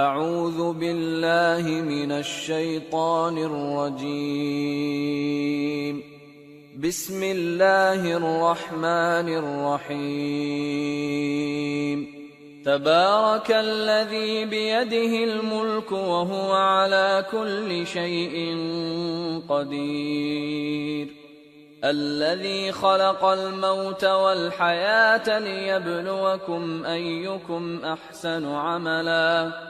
أعوذ بالله من الشيطان الرجيم. بسم الله الرحمن الرحيم. تبارك الذي بيده الملك وهو على كل شيء قدير. الذي خلق الموت والحياة ليبلوكم أيكم أحسن عملا.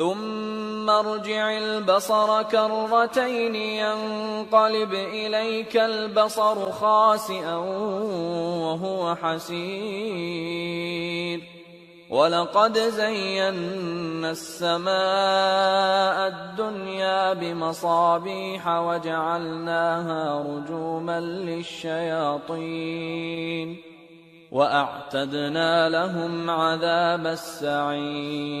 ثم ارجع البصر كرتين ينقلب اليك البصر خاسئا وهو حسير ولقد زينا السماء الدنيا بمصابيح وجعلناها رجوما للشياطين واعتدنا لهم عذاب السعير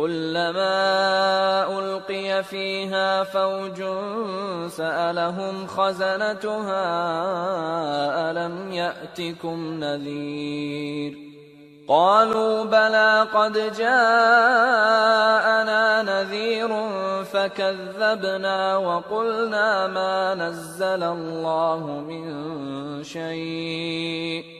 كلما ألقي فيها فوج سألهم خزنتها ألم يأتكم نذير؟ قالوا بلى قد جاءنا نذير فكذبنا وقلنا ما نزل الله من شيء.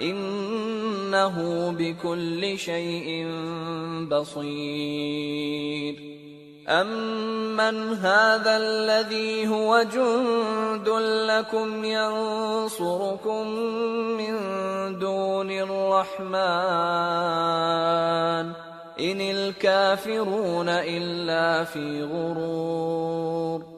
إنه بكل شيء بصير. امن هذا الذي هو جند لكم ينصركم من دون الرحمن ان الكافرون الا في غرور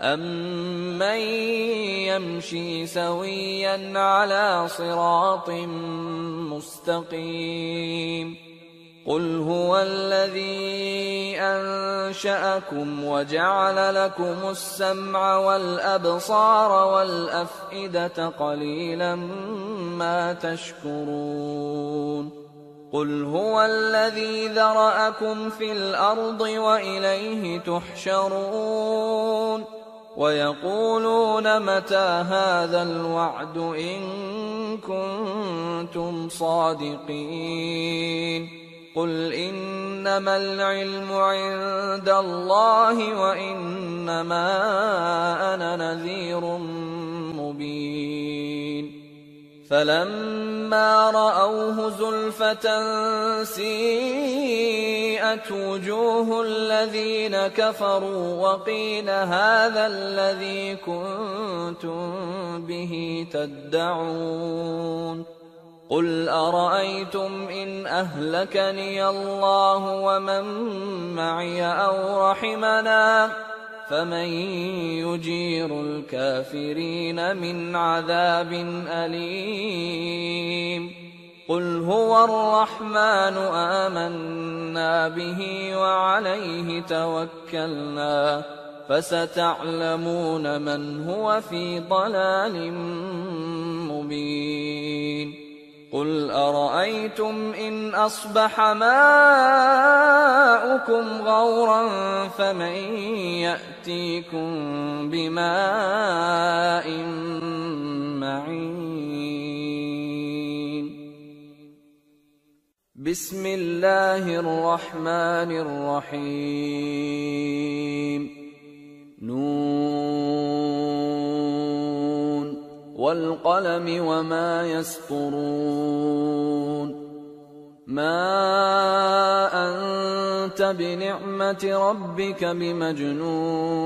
أمن يمشي سويا على صراط مستقيم قل هو الذي أنشأكم وجعل لكم السمع والأبصار والأفئدة قليلا ما تشكرون قل هو الذي ذرأكم في الأرض وإليه تحشرون ويقولون متى هذا الوعد إن كنتم صادقين قل إنما العلم عند الله وإنما أنا نذير مبين فلما رأوه زلفة سيئت وجوه الذين كفروا وقيل هذا الذي كنتم به تدعون قل أرأيتم إن أهلكني الله ومن معي أو رحمنا فمن يجير الكافرين من عذاب أليم. قل هو الرحمن آمنا به وعليه توكلنا. فستعلمون من هو في ضلال مبين. قل أرأيتم إن أصبح ماؤكم غورا فمن يأتيكم بماء معين بسم الله الرحمن الرحيم والقلم وما يسطرون ما أنت بنعمة ربك بمجنون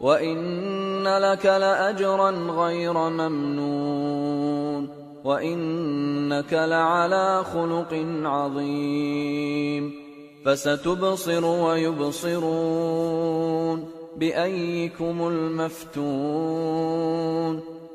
وإن لك لأجرا غير ممنون وإنك لعلى خلق عظيم فستبصر ويبصرون بأيكم المفتون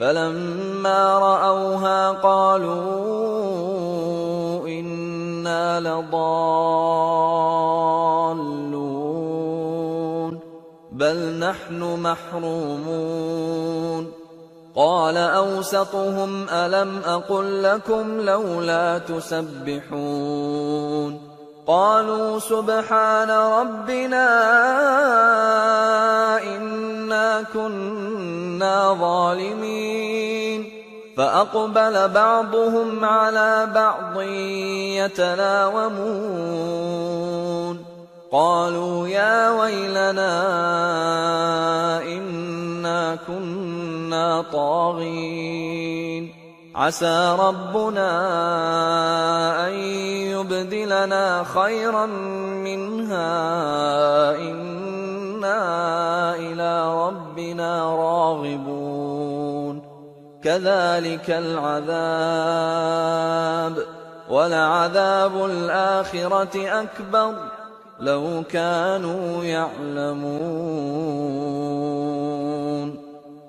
فلما رأوها قالوا إنا لضالون بل نحن محرومون. قال أوسطهم ألم أقل لكم لولا تسبحون. قالوا سبحان ربنا إنا كنا ظالمين. فأقبل بعضهم على بعض يتلاومون. قالوا يا ويلنا إنا كنا طاغين. عسى ربنا أن يبدلنا خيرا منها. إنا إلى ربنا راغبون. كذلك العذاب. ولعذاب الآخرة أكبر. لو كانوا يعلمون.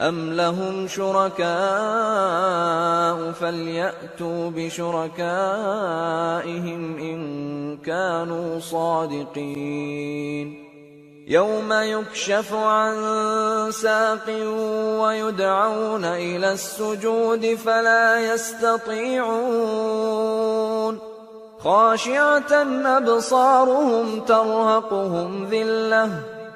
أم لهم شركاء فليأتوا بشركائهم إن كانوا صادقين يوم يكشف عن ساق ويدعون إلى السجود فلا يستطيعون خاشعة أبصارهم ترهقهم ذِلَّةٌ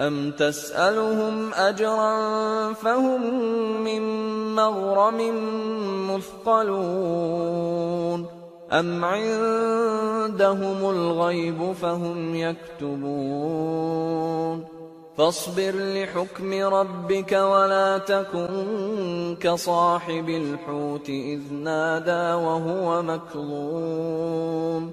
أم تسألهم أجرا فهم من مغرم مثقلون أم عندهم الغيب فهم يكتبون فاصبر لحكم ربك ولا تكن كصاحب الحوت إذ نادى وهو مكظوم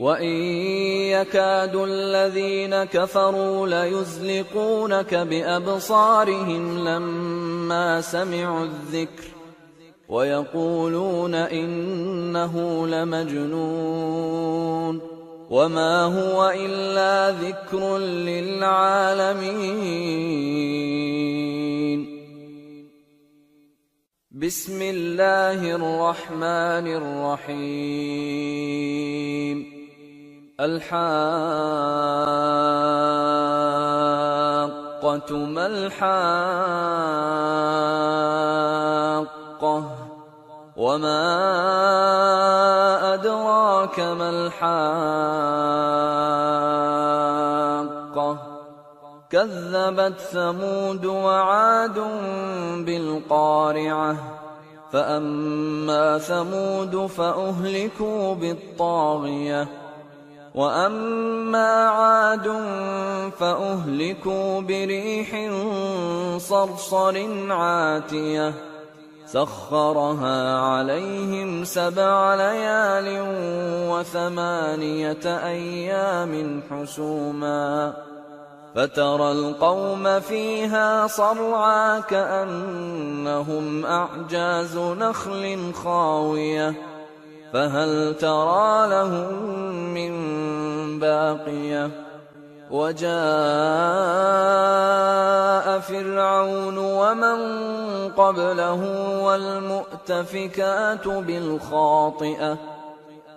وإن يكاد الذين كفروا ليزلقونك بأبصارهم لما سمعوا الذكر ويقولون إنه لمجنون وما هو إلا ذكر للعالمين بسم الله الرحمن الرحيم الحاقة ما الحاقة وما أدراك ما الحاقة كذبت ثمود وعاد بالقارعة فأما ثمود فأهلكوا بالطاغية واما عاد فاهلكوا بريح صرصر عاتيه سخرها عليهم سبع ليال وثمانيه أيام حسوما فترى القوم فيها صرعى كانهم اعجاز نخل خاويه فهل ترى لهم من باقية؟ وجاء فرعون ومن قبله والمؤتفكات بالخاطئة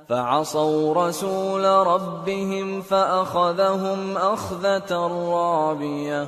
فعصوا رسول ربهم فأخذهم أخذة رابية.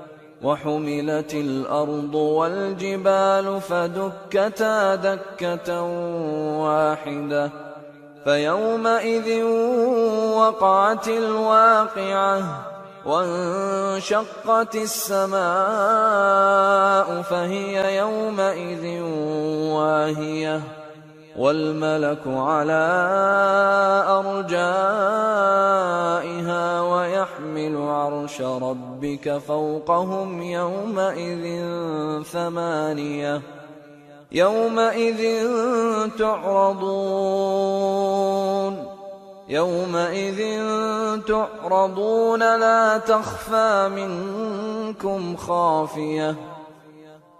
وحملت الأرض والجبال فدكتا دكة واحدة فيومئذ وقعت الواقعة وانشقت السماء فهي يومئذ واهية والملك على أرجائها ويحمل عرش ربك فوقهم يومئذ ثمانية يومئذ تعرضون يومئذ تعرضون لا تخفى منكم خافية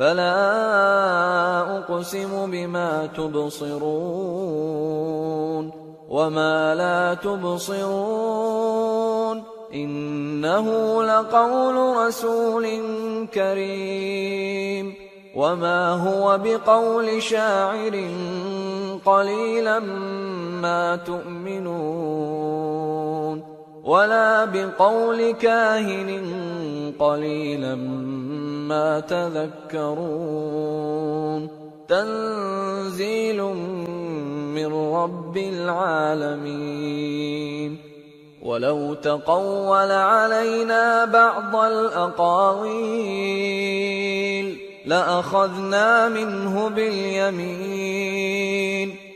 فلا أقسم بما تبصرون وما لا تبصرون إنه لقول رسول كريم وما هو بقول شاعر قليلا ما تؤمنون ولا بقول كاهن قليلا ما تذكرون. تنزيل من رب العالمين. ولو تقول علينا بعض الأقاويل لأخذنا منه باليمين.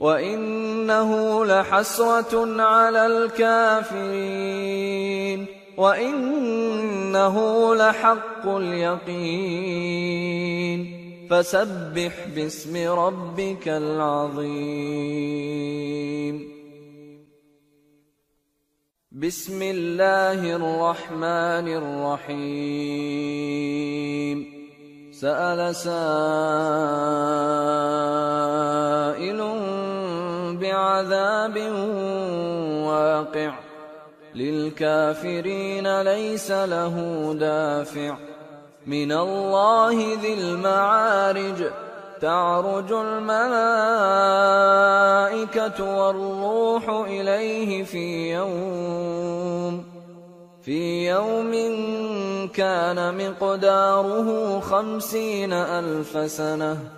وانه لحسره على الكافرين وانه لحق اليقين فسبح باسم ربك العظيم بسم الله الرحمن الرحيم سأل سائل بعذاب واقع. للكافرين ليس له دافع. من الله ذي المعارج. تعرج الملائكة والروح إليه في يوم في يوم كان مقداره خمسين ألف سنة.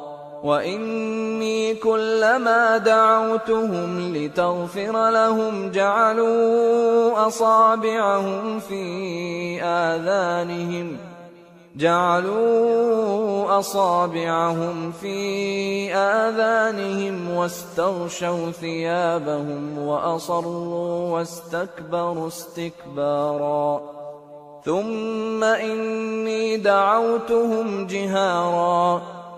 وإني كلما دعوتهم لتغفر لهم جعلوا أصابعهم في آذانهم ۖ جعلوا أصابعهم في آذانهم واستغشوا ثيابهم وأصروا واستكبروا استكبارا ثم إني دعوتهم جهارا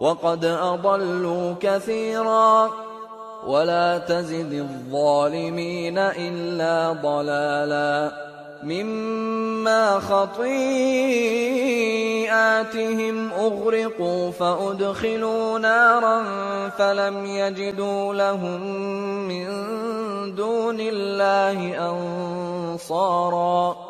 وقد أضلوا كثيرا. ولا تزد الظالمين إلا ضلالا. مما خطيئاتهم أغرقوا فأدخلوا نارا فلم يجدوا لهم من دون الله أنصارا.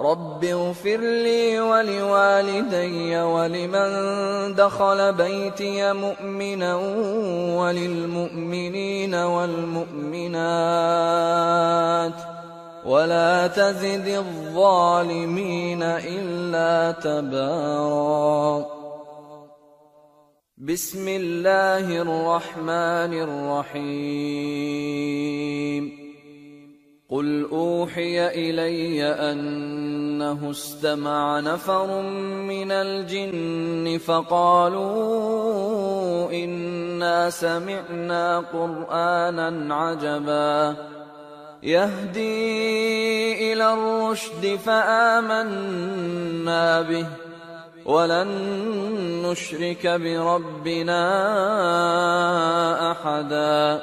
رب اغفر لي ولوالدي ولمن دخل بيتي مؤمنا وللمؤمنين والمؤمنات ولا تزد الظالمين إلا تبارا بسم الله الرحمن الرحيم قل أوحي إلي أن أنه استمع نفر من الجن فقالوا إنا سمعنا قرآنا عجبا يهدي إلى الرشد فآمنا به ولن نشرك بربنا أحدا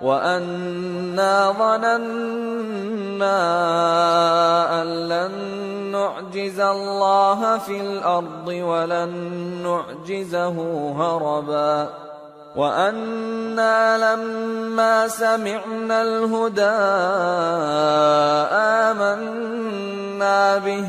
وأنا ظننا أن لن نعجز الله في الأرض ولن نعجزه هربا وأنا لما سمعنا الهدى آمنا به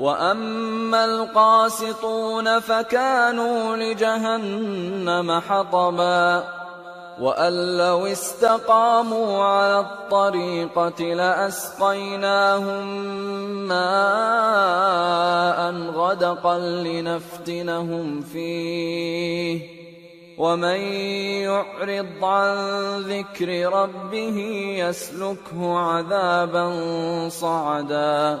واما القاسطون فكانوا لجهنم حطبا وان لو استقاموا على الطريقة لاسقيناهم ماء غدقا لنفتنهم فيه ومن يعرض عن ذكر ربه يسلكه عذابا صعدا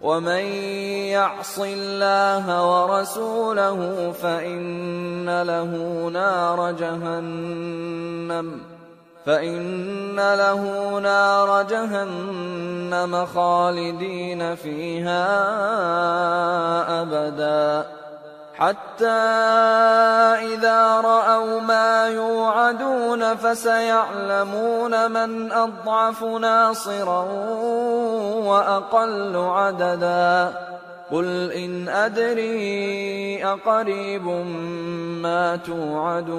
ومن يعص الله ورسوله فإن له نار جهنم فإن له نار جهنم خالدين فيها أبدا حتى إذا رأوا ما يوعدون فسيعلمون من أضعف ناصرا وأقل عددا. قل إن أدري أقريب ما توعدون.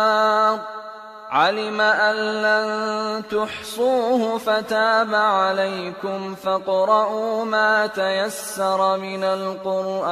علم أن لن تحصوه فتاب عليكم فاقرؤوا ما تيسر من القرآن.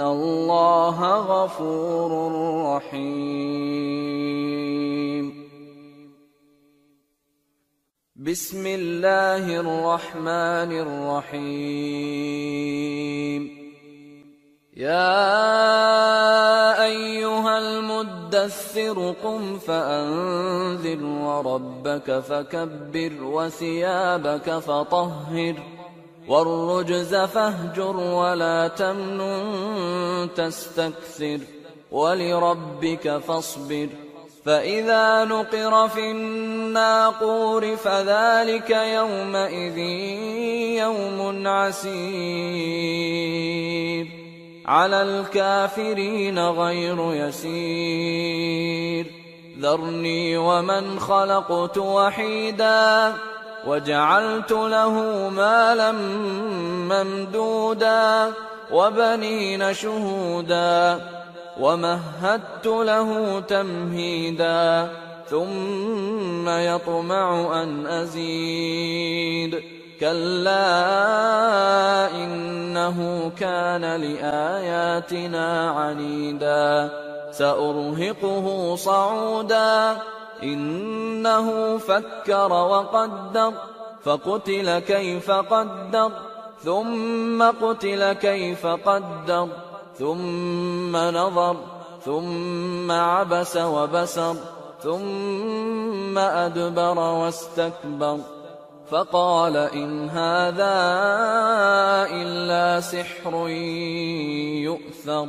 الله غفور رحيم بسم الله الرحمن الرحيم يا ايها المدثر قم فانذر وربك فكبر وثيابك فطهر والرجز فاهجر ولا تمنن تستكثر ولربك فاصبر فإذا نقر في الناقور فذلك يومئذ يوم عسير على الكافرين غير يسير ذرني ومن خلقت وحيدا وجعلت له مالا ممدودا وبنين شهودا ومهدت له تمهيدا ثم يطمع أن أزيد كلا إنه كان لآياتنا عنيدا سأرهقه صعودا إنه فكر وقدر فقتل كيف قدر ثم قتل كيف قدر ثم نظر ثم عبس وبسر ثم أدبر واستكبر. فقال إن هذا إلا سحر يؤثر.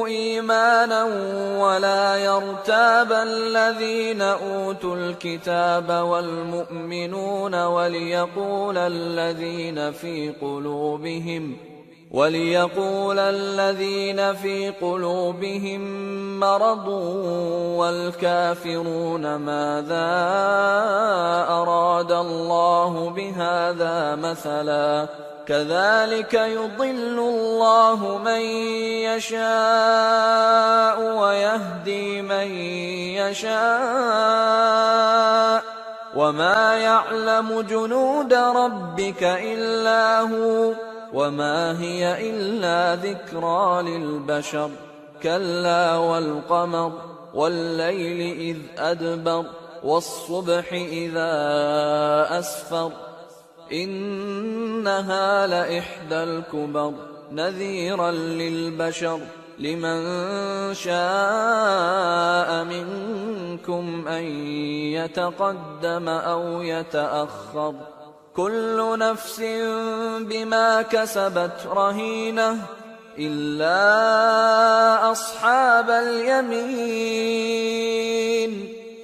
إيمانا ولا يرتاب الذين أوتوا الكتاب والمؤمنون وليقول الذين في قلوبهم وليقول الذين في قلوبهم مرض والكافرون ماذا أراد الله بهذا مثلا كذلك يضل الله من يشاء ويهدي من يشاء. وما يعلم جنود ربك إلا هو وما هي إلا ذكرى للبشر. كلا والقمر والليل إذ أدبر والصبح إذا أسفر. إنها لإحدى الكبر نذيرا للبشر لمن شاء منكم أن يتقدم أو يتأخر. كل نفس بما كسبت رهينة إلا أصحاب اليمين.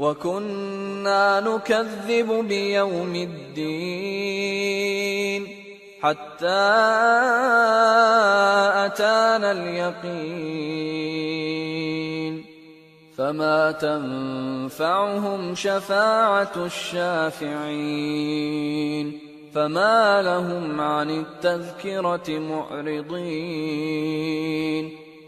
وكنا نكذب بيوم الدين حتى اتانا اليقين فما تنفعهم شفاعة الشافعين فما لهم عن التذكرة معرضين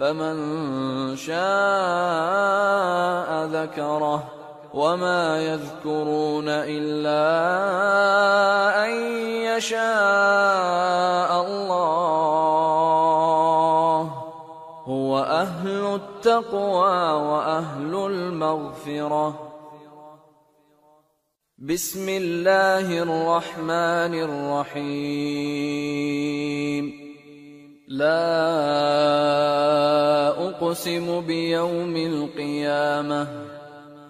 فمن شاء ذكره وما يذكرون إلا أن يشاء الله. هو أهل التقوى وأهل المغفرة. بسم الله الرحمن الرحيم. لا أقسم بيوم القيامة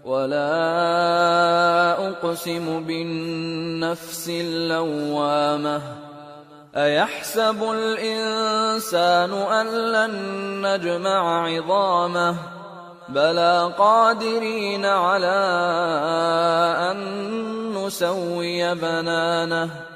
ولا أقسم بالنفس اللوامة. أيحسب الإنسان أن لن نجمع عظامه؟ بلى قادرين على أن نسوي بنانه.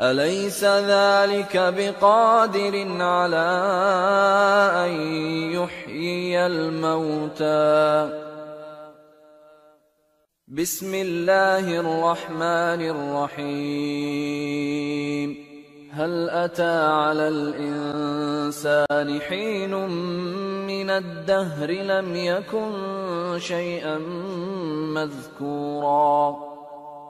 أليس ذلك بقادر على أن يحيي الموتى؟ بسم الله الرحمن الرحيم. هل أتى على الإنسان حين من الدهر لم يكن شيئا مذكورا؟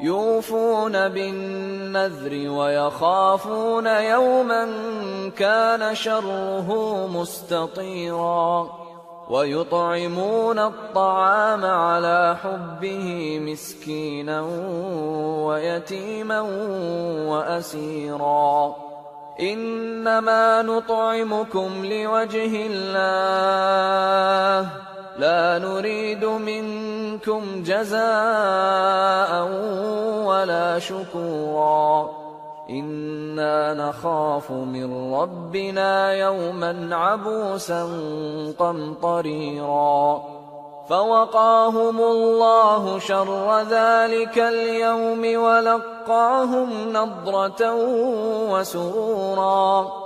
يوفون بالنذر ويخافون يوما كان شره مستطيرا ويطعمون الطعام على حبه مسكينا ويتيما وأسيرا إنما نطعمكم لوجه الله لا نريد منكم جزاء ولا شكورا. إنا نخاف من ربنا يوما عبوسا قمطريرا. فوقاهم الله شر ذلك اليوم ولقاهم نضرة وسرورا.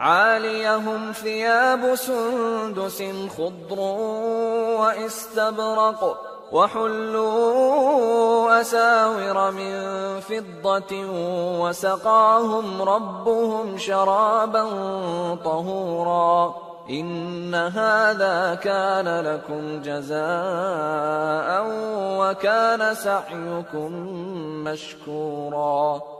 عاليهم ثياب سندس خضر واستبرق وحلوا أساور من فضة وسقاهم ربهم شرابا طهورا إن هذا كان لكم جزاء وكان سعيكم مشكورا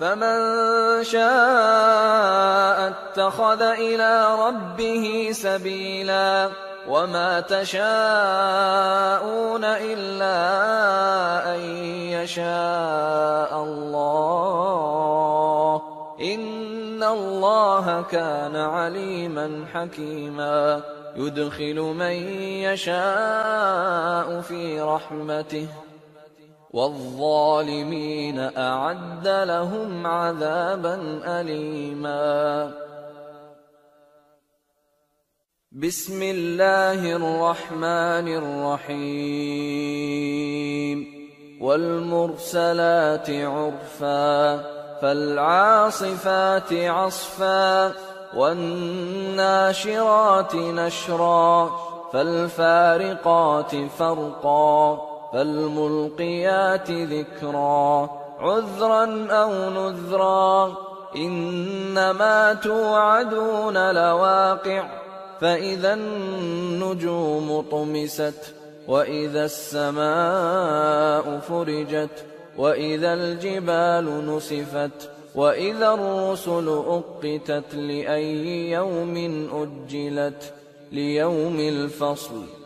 فمن شاء اتخذ إلى ربه سبيلا وما تشاءون الا ان يشاء الله ان الله كان عليما حكيما يدخل من يشاء في رحمته والظالمين أعد لهم عذابا أليما. بسم الله الرحمن الرحيم. والمرسلات عرفا فالعاصفات عصفا والناشرات نشرا فالفارقات فرقا. فالملقيات ذكرا عذرا أو نذرا إنما توعدون لواقع فإذا النجوم طمست وإذا السماء فرجت وإذا الجبال نسفت وإذا الرسل أقتت لأي يوم أجلت ليوم الفصل.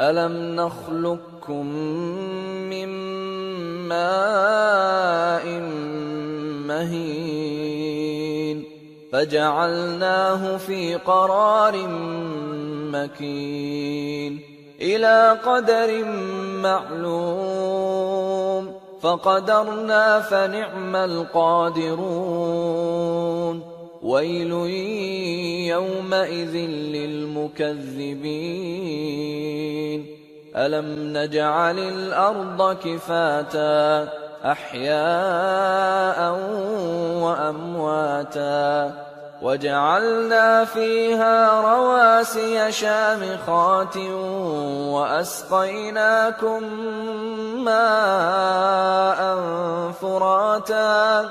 ألم نخلقكم من ماء مهين فجعلناه في قرار مكين إلى قدر معلوم فقدرنا فنعم القادرون ويل يومئذ للمكذبين. ألم نجعل الأرض كفاتا أحياء وأمواتا وجعلنا فيها رواسي شامخات وأسقيناكم ماء فراتا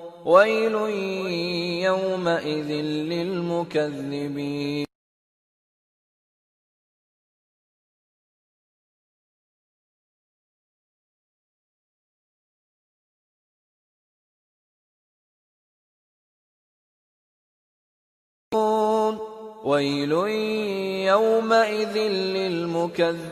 ويل يومئذ للمكذبين. ويل يومئذ للمكذبين.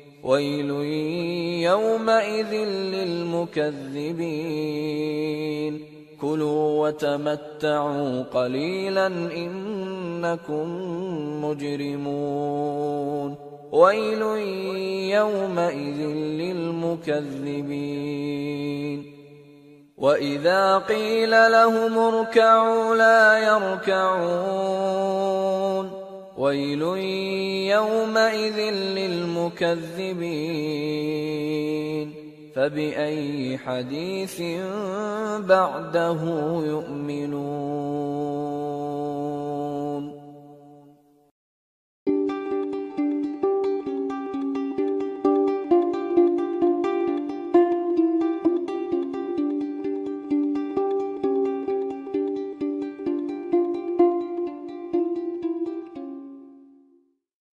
ويل يومئذ للمكذبين. كلوا وتمتعوا قليلا إنكم مجرمون. ويل يومئذ للمكذبين. وإذا قيل لهم اركعوا لا يركعون. ويل يومئذ للمكذبين. فبأي حديث بعده يؤمنون.